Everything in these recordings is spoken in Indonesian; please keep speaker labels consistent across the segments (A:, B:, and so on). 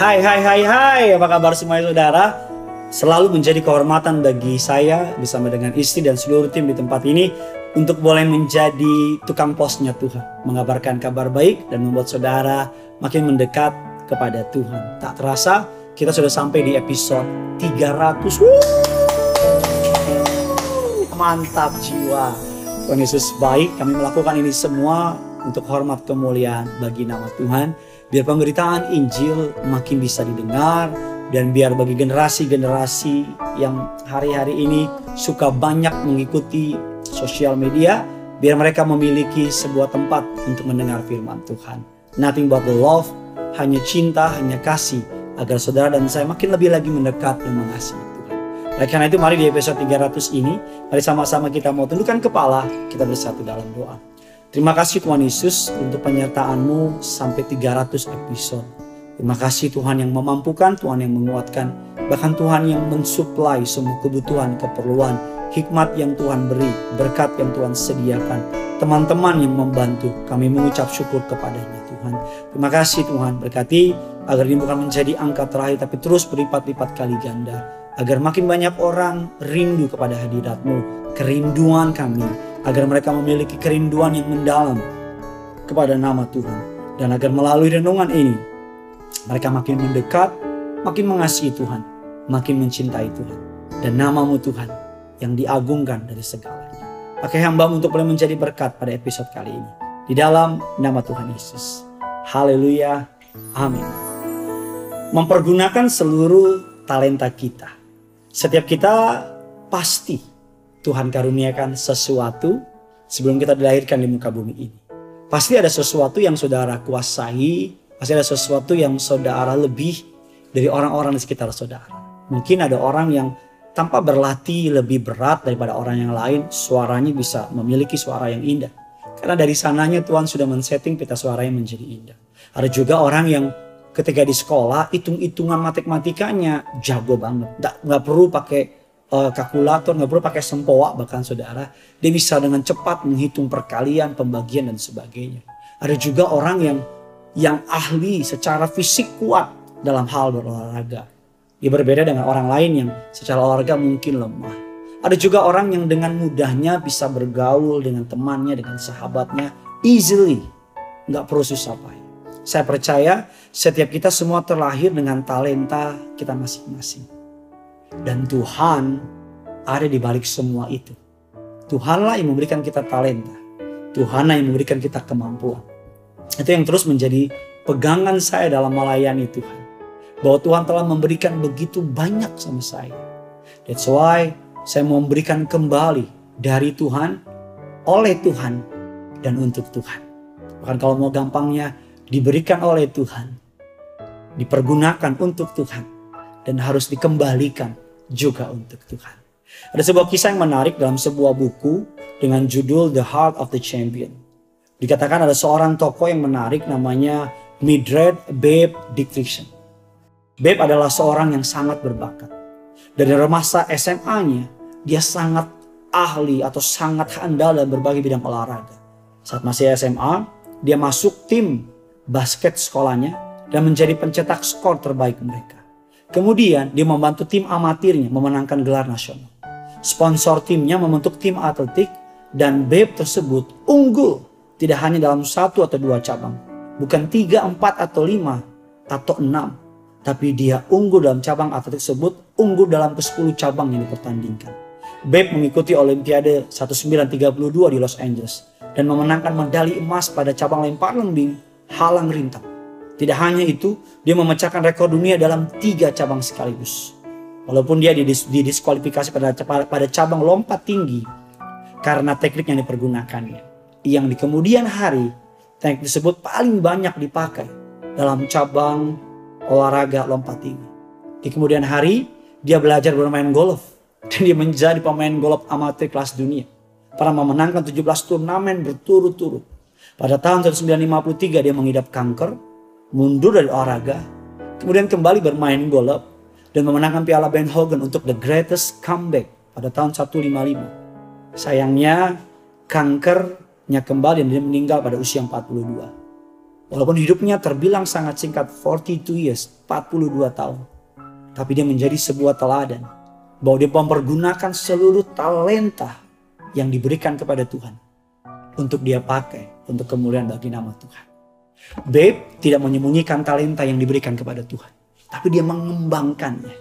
A: Hai hai hai hai, apa kabar semuanya saudara? Selalu menjadi kehormatan bagi saya bersama dengan istri dan seluruh tim di tempat ini untuk boleh menjadi tukang posnya Tuhan. Mengabarkan kabar baik dan membuat saudara makin mendekat kepada Tuhan. Tak terasa kita sudah sampai di episode 300. Wuh, mantap jiwa. Tuhan Yesus baik, kami melakukan ini semua untuk hormat kemuliaan bagi nama Tuhan. Biar pemberitaan Injil makin bisa didengar, dan biar bagi generasi-generasi yang hari-hari ini suka banyak mengikuti sosial media, biar mereka memiliki sebuah tempat untuk mendengar firman Tuhan. Nothing but the love, hanya cinta, hanya kasih, agar saudara dan saya makin lebih lagi mendekat dan mengasihi Tuhan. Oleh karena itu mari di episode 300 ini, mari sama-sama kita mau tundukkan kepala, kita bersatu dalam doa. Terima kasih Tuhan Yesus untuk penyertaan-Mu sampai 300 episode. Terima kasih Tuhan yang memampukan, Tuhan yang menguatkan, bahkan Tuhan yang mensuplai semua kebutuhan, keperluan, hikmat yang Tuhan beri, berkat yang Tuhan sediakan, teman-teman yang membantu. Kami mengucap syukur kepadanya Tuhan. Terima kasih Tuhan, berkati agar ini bukan menjadi angka terakhir tapi terus berlipat-lipat kali ganda. Agar makin banyak orang rindu kepada hadiratmu, kerinduan kami agar mereka memiliki kerinduan yang mendalam kepada nama Tuhan dan agar melalui renungan ini mereka makin mendekat, makin mengasihi Tuhan, makin mencintai Tuhan dan namamu Tuhan yang diagungkan dari segalanya. Pakai hambamu untuk boleh menjadi berkat pada episode kali ini. Di dalam nama Tuhan Yesus. Haleluya. Amin. Mempergunakan seluruh talenta kita. Setiap kita pasti Tuhan karuniakan sesuatu sebelum kita dilahirkan di muka bumi ini. Pasti ada sesuatu yang saudara kuasai, pasti ada sesuatu yang saudara lebih dari orang-orang di sekitar saudara. Mungkin ada orang yang tanpa berlatih lebih berat daripada orang yang lain, suaranya bisa memiliki suara yang indah. Karena dari sananya Tuhan sudah men-setting pita suaranya menjadi indah. Ada juga orang yang ketika di sekolah hitung-hitungan matematikanya jago banget. Nggak, nggak perlu pakai uh, kalkulator, nggak perlu pakai sempoa bahkan saudara. Dia bisa dengan cepat menghitung perkalian, pembagian dan sebagainya. Ada juga orang yang yang ahli secara fisik kuat dalam hal berolahraga. Dia berbeda dengan orang lain yang secara olahraga mungkin lemah. Ada juga orang yang dengan mudahnya bisa bergaul dengan temannya, dengan sahabatnya, easily. Nggak perlu susah payah. Saya percaya setiap kita semua terlahir dengan talenta kita masing-masing. Dan Tuhan ada di balik semua itu. Tuhanlah yang memberikan kita talenta. Tuhanlah yang memberikan kita kemampuan. Itu yang terus menjadi pegangan saya dalam melayani Tuhan. Bahwa Tuhan telah memberikan begitu banyak sama saya. That's why saya mau memberikan kembali dari Tuhan, oleh Tuhan, dan untuk Tuhan. Bahkan kalau mau gampangnya, diberikan oleh Tuhan, dipergunakan untuk Tuhan, dan harus dikembalikan juga untuk Tuhan. Ada sebuah kisah yang menarik dalam sebuah buku dengan judul The Heart of the Champion. Dikatakan ada seorang tokoh yang menarik namanya Mildred Babe Dickinson. Babe adalah seorang yang sangat berbakat. Dari masa SMA-nya, dia sangat ahli atau sangat handal dalam berbagai bidang olahraga. Saat masih SMA, dia masuk tim basket sekolahnya dan menjadi pencetak skor terbaik mereka. Kemudian dia membantu tim amatirnya memenangkan gelar nasional. Sponsor timnya membentuk tim atletik dan Babe tersebut unggul tidak hanya dalam satu atau dua cabang. Bukan tiga, empat atau lima atau enam. Tapi dia unggul dalam cabang atletik tersebut, unggul dalam ke-10 cabang yang dipertandingkan. Babe mengikuti Olimpiade 1932 di Los Angeles dan memenangkan medali emas pada cabang lempar lembing halang rintang. Tidak hanya itu, dia memecahkan rekor dunia dalam tiga cabang sekaligus. Walaupun dia didiskualifikasi pada, cabang lompat tinggi karena teknik yang dipergunakannya. Yang di kemudian hari, teknik tersebut paling banyak dipakai dalam cabang olahraga lompat tinggi. Di kemudian hari, dia belajar bermain golf dan dia menjadi pemain golf amatir kelas dunia. Pernah memenangkan 17 turnamen berturut-turut. Pada tahun 1953 dia mengidap kanker, mundur dari olahraga, kemudian kembali bermain golf dan memenangkan piala Ben Hogan untuk the greatest comeback pada tahun 155. Sayangnya kankernya kembali dan dia meninggal pada usia 42. Walaupun hidupnya terbilang sangat singkat 42 years, 42 tahun. Tapi dia menjadi sebuah teladan bahwa dia mempergunakan seluruh talenta yang diberikan kepada Tuhan untuk dia pakai untuk kemuliaan bagi nama Tuhan. Babe tidak menyembunyikan talenta yang diberikan kepada Tuhan, tapi dia mengembangkannya.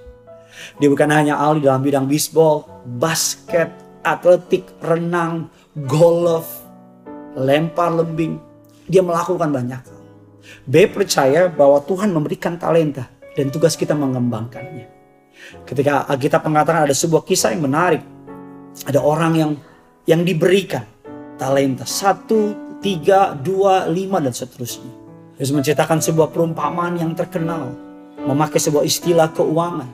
A: Dia bukan hanya ahli dalam bidang bisbol, basket, atletik, renang, golf, lempar lembing. Dia melakukan banyak hal. B percaya bahwa Tuhan memberikan talenta dan tugas kita mengembangkannya. Ketika kita mengatakan ada sebuah kisah yang menarik. Ada orang yang yang diberikan talenta. Satu, tiga, dua, lima dan seterusnya. Yesus menceritakan sebuah perumpamaan yang terkenal. Memakai sebuah istilah keuangan.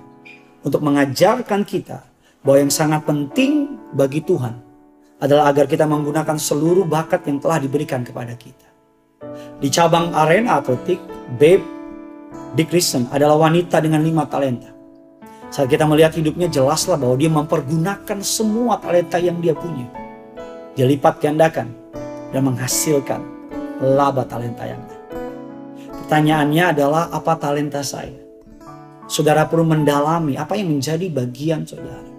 A: Untuk mengajarkan kita bahwa yang sangat penting bagi Tuhan adalah agar kita menggunakan seluruh bakat yang telah diberikan kepada kita. Di cabang arena atletik, Babe Dick Kristen adalah wanita dengan lima talenta. Saat kita melihat hidupnya jelaslah bahwa dia mempergunakan semua talenta yang dia punya. Dia lipat gandakan dan menghasilkan laba talenta yang lain. Pertanyaannya adalah apa talenta saya? Saudara perlu mendalami apa yang menjadi bagian saudara.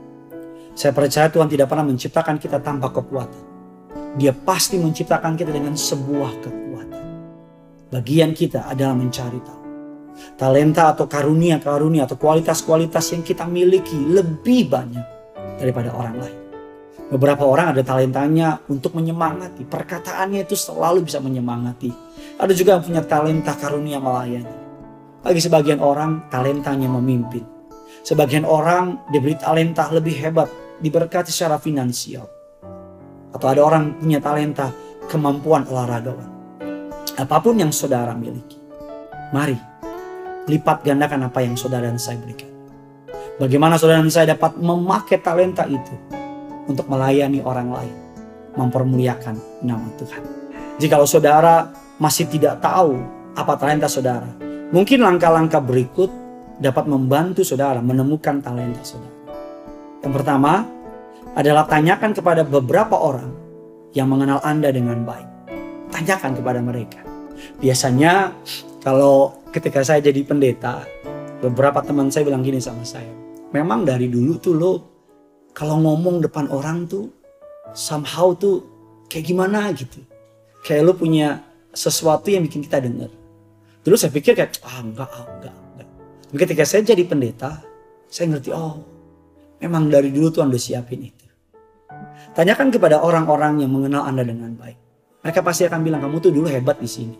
A: Saya percaya Tuhan tidak pernah menciptakan kita tanpa kekuatan. Dia pasti menciptakan kita dengan sebuah kekuatan. Bagian kita adalah mencari tahu talenta atau karunia-karunia atau kualitas-kualitas yang kita miliki lebih banyak daripada orang lain. Beberapa orang ada talentanya untuk menyemangati. Perkataannya itu selalu bisa menyemangati. Ada juga yang punya talenta karunia melayani. Bagi sebagian orang, talentanya memimpin. Sebagian orang diberi talenta lebih hebat, diberkati secara finansial. Atau ada orang punya talenta kemampuan olahragawan. Apa pun yang saudara miliki. Mari lipat gandakan apa yang saudara dan saya berikan. Bagaimana saudara dan saya dapat memakai talenta itu untuk melayani orang lain, mempermuliakan nama Tuhan. Jika saudara masih tidak tahu apa talenta saudara, mungkin langkah-langkah berikut dapat membantu saudara menemukan talenta saudara. Yang pertama adalah tanyakan kepada beberapa orang yang mengenal Anda dengan baik. Tanyakan kepada mereka. Biasanya kalau ketika saya jadi pendeta, beberapa teman saya bilang gini sama saya. Memang dari dulu tuh lo kalau ngomong depan orang tuh somehow tuh kayak gimana gitu. Kayak lo punya sesuatu yang bikin kita dengar. Dulu saya pikir kayak ah enggak, ah, enggak, enggak. Tapi ketika saya jadi pendeta, saya ngerti oh memang dari dulu tuh udah siapin itu. Tanyakan kepada orang-orang yang mengenal Anda dengan baik. Mereka pasti akan bilang kamu tuh dulu hebat di sini.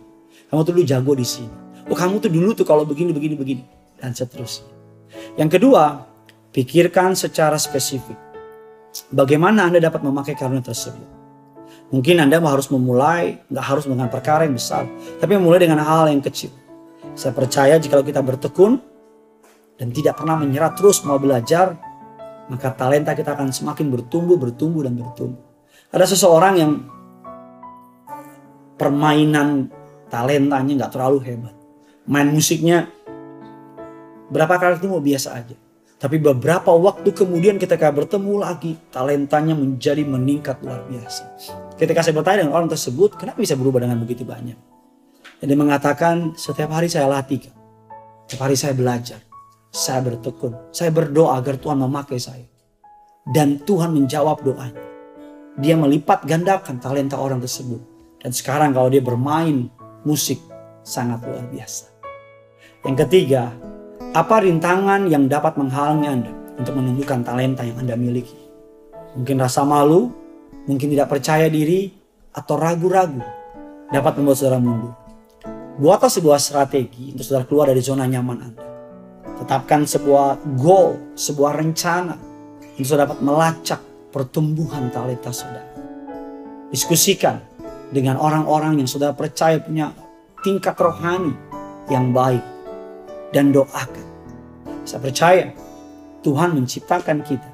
A: Kamu tuh dulu jago di sini Oh kamu tuh dulu tuh kalau begini, begini, begini. Dan seterusnya. Yang kedua, pikirkan secara spesifik. Bagaimana Anda dapat memakai karunia tersebut. Mungkin Anda harus memulai, nggak harus dengan perkara yang besar. Tapi memulai dengan hal yang kecil. Saya percaya jika kita bertekun dan tidak pernah menyerah terus mau belajar, maka talenta kita akan semakin bertumbuh, bertumbuh, dan bertumbuh. Ada seseorang yang permainan talentanya nggak terlalu hebat main musiknya berapa kali itu mau biasa aja. Tapi beberapa waktu kemudian ketika bertemu lagi, talentanya menjadi meningkat luar biasa. Ketika saya bertanya dengan orang tersebut, kenapa bisa berubah dengan begitu banyak? Dan dia mengatakan, setiap hari saya latih. Setiap hari saya belajar. Saya bertekun. Saya berdoa agar Tuhan memakai saya. Dan Tuhan menjawab doanya. Dia melipat gandakan talenta orang tersebut. Dan sekarang kalau dia bermain musik, sangat luar biasa. Yang ketiga, apa rintangan yang dapat menghalangi Anda untuk menumbuhkan talenta yang Anda miliki? Mungkin rasa malu, mungkin tidak percaya diri, atau ragu-ragu dapat membuat saudara mundur. Buatlah sebuah strategi untuk saudara keluar dari zona nyaman Anda. Tetapkan sebuah goal, sebuah rencana untuk saudara dapat melacak pertumbuhan talenta saudara. Diskusikan dengan orang-orang yang saudara percaya punya tingkat rohani yang baik dan doakan. Saya percaya Tuhan menciptakan kita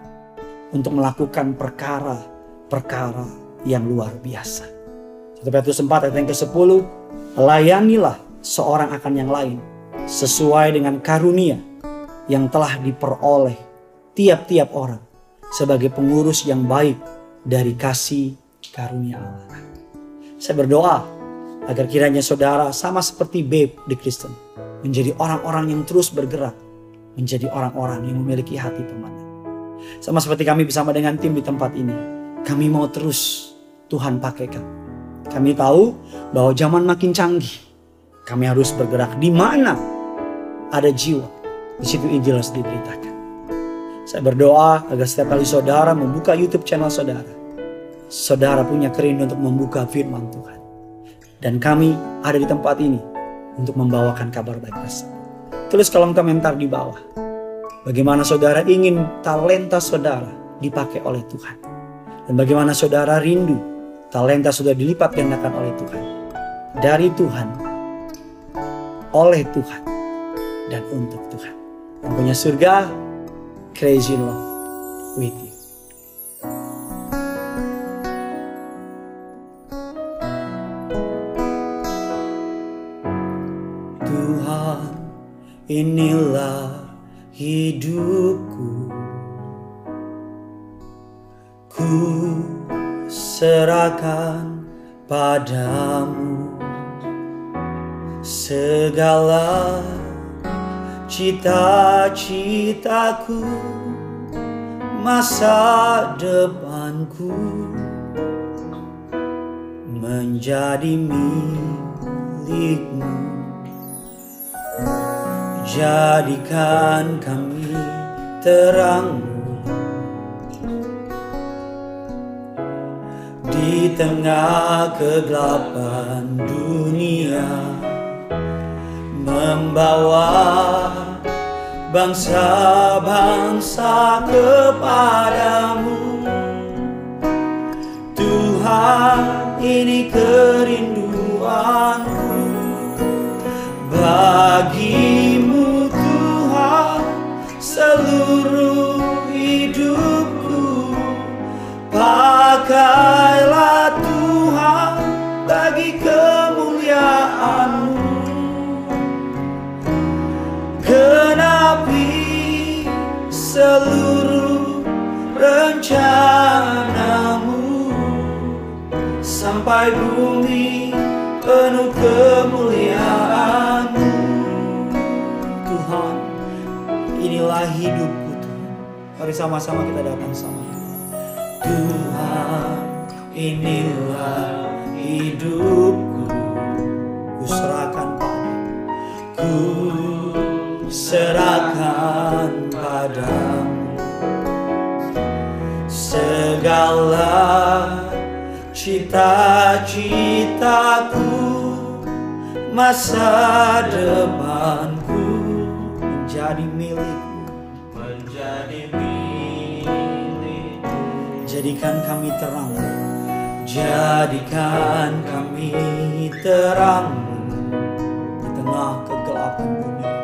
A: untuk melakukan perkara-perkara yang luar biasa. 1 Petrus 4 ayat yang ke-10, layanilah seorang akan yang lain sesuai dengan karunia yang telah diperoleh tiap-tiap orang sebagai pengurus yang baik dari kasih karunia Allah. Saya berdoa Agar kiranya saudara sama seperti Babe di Kristen. Menjadi orang-orang yang terus bergerak. Menjadi orang-orang yang memiliki hati pemenang. Sama seperti kami bersama dengan tim di tempat ini. Kami mau terus Tuhan pakai kami. Kami tahu bahwa zaman makin canggih. Kami harus bergerak di mana ada jiwa. Di situ Injil harus diberitakan. Saya berdoa agar setiap kali saudara membuka YouTube channel saudara, saudara punya kerindu untuk membuka firman Tuhan. Dan kami ada di tempat ini untuk membawakan kabar baik tersebut. Tulis kolom komentar di bawah. Bagaimana saudara ingin talenta saudara dipakai oleh Tuhan. Dan bagaimana saudara rindu talenta sudah dilipat gandakan oleh Tuhan. Dari Tuhan, oleh Tuhan, dan untuk Tuhan. Yang punya surga, crazy love with you. Inilah hidupku. Ku serahkan padamu segala cita-citaku masa depanku menjadi milikmu jadikan kami terangmu di tengah kegelapan dunia membawa bangsa-bangsa kepadamu. Tuhan ini kerinduanku bagimu sampai bumi penuh kemuliaanmu. Tuhan inilah hidupku Tuhan. Mari sama-sama kita datang sama Tuhan inilah hidupku. Ku serahkan padamu. Ku serahkan padamu. Segala cita-citaku masa depanku menjadi milikmu. Menjadi milikmu. Jadikan kami terang. Jadikan kami terangmu di tengah kegelapan dunia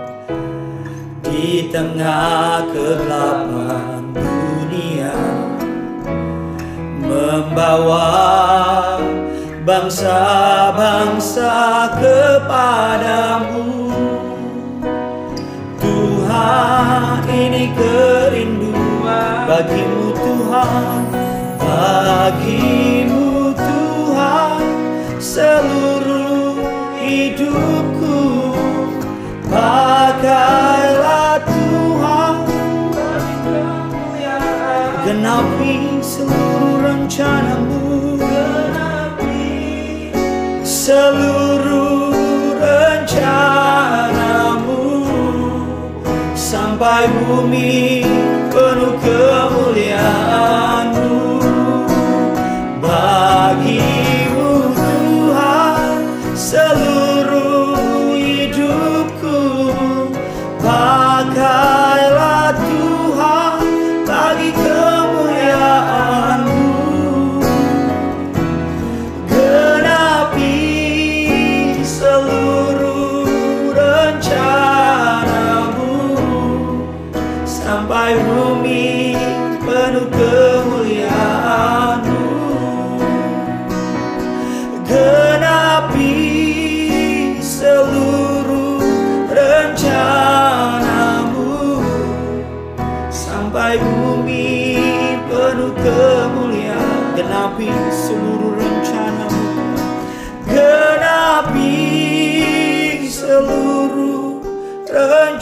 A: di tengah kegelapan membawa bangsa-bangsa kepadamu. Tuhan ini kerinduan bagimu Tuhan. Bagimu Tuhan seluruh hidupku. Pakailah Tuhan. Genapi seluruh rencanamu seluruh rencanamu sampai bumi penuh kemuliaanmu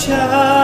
A: 家。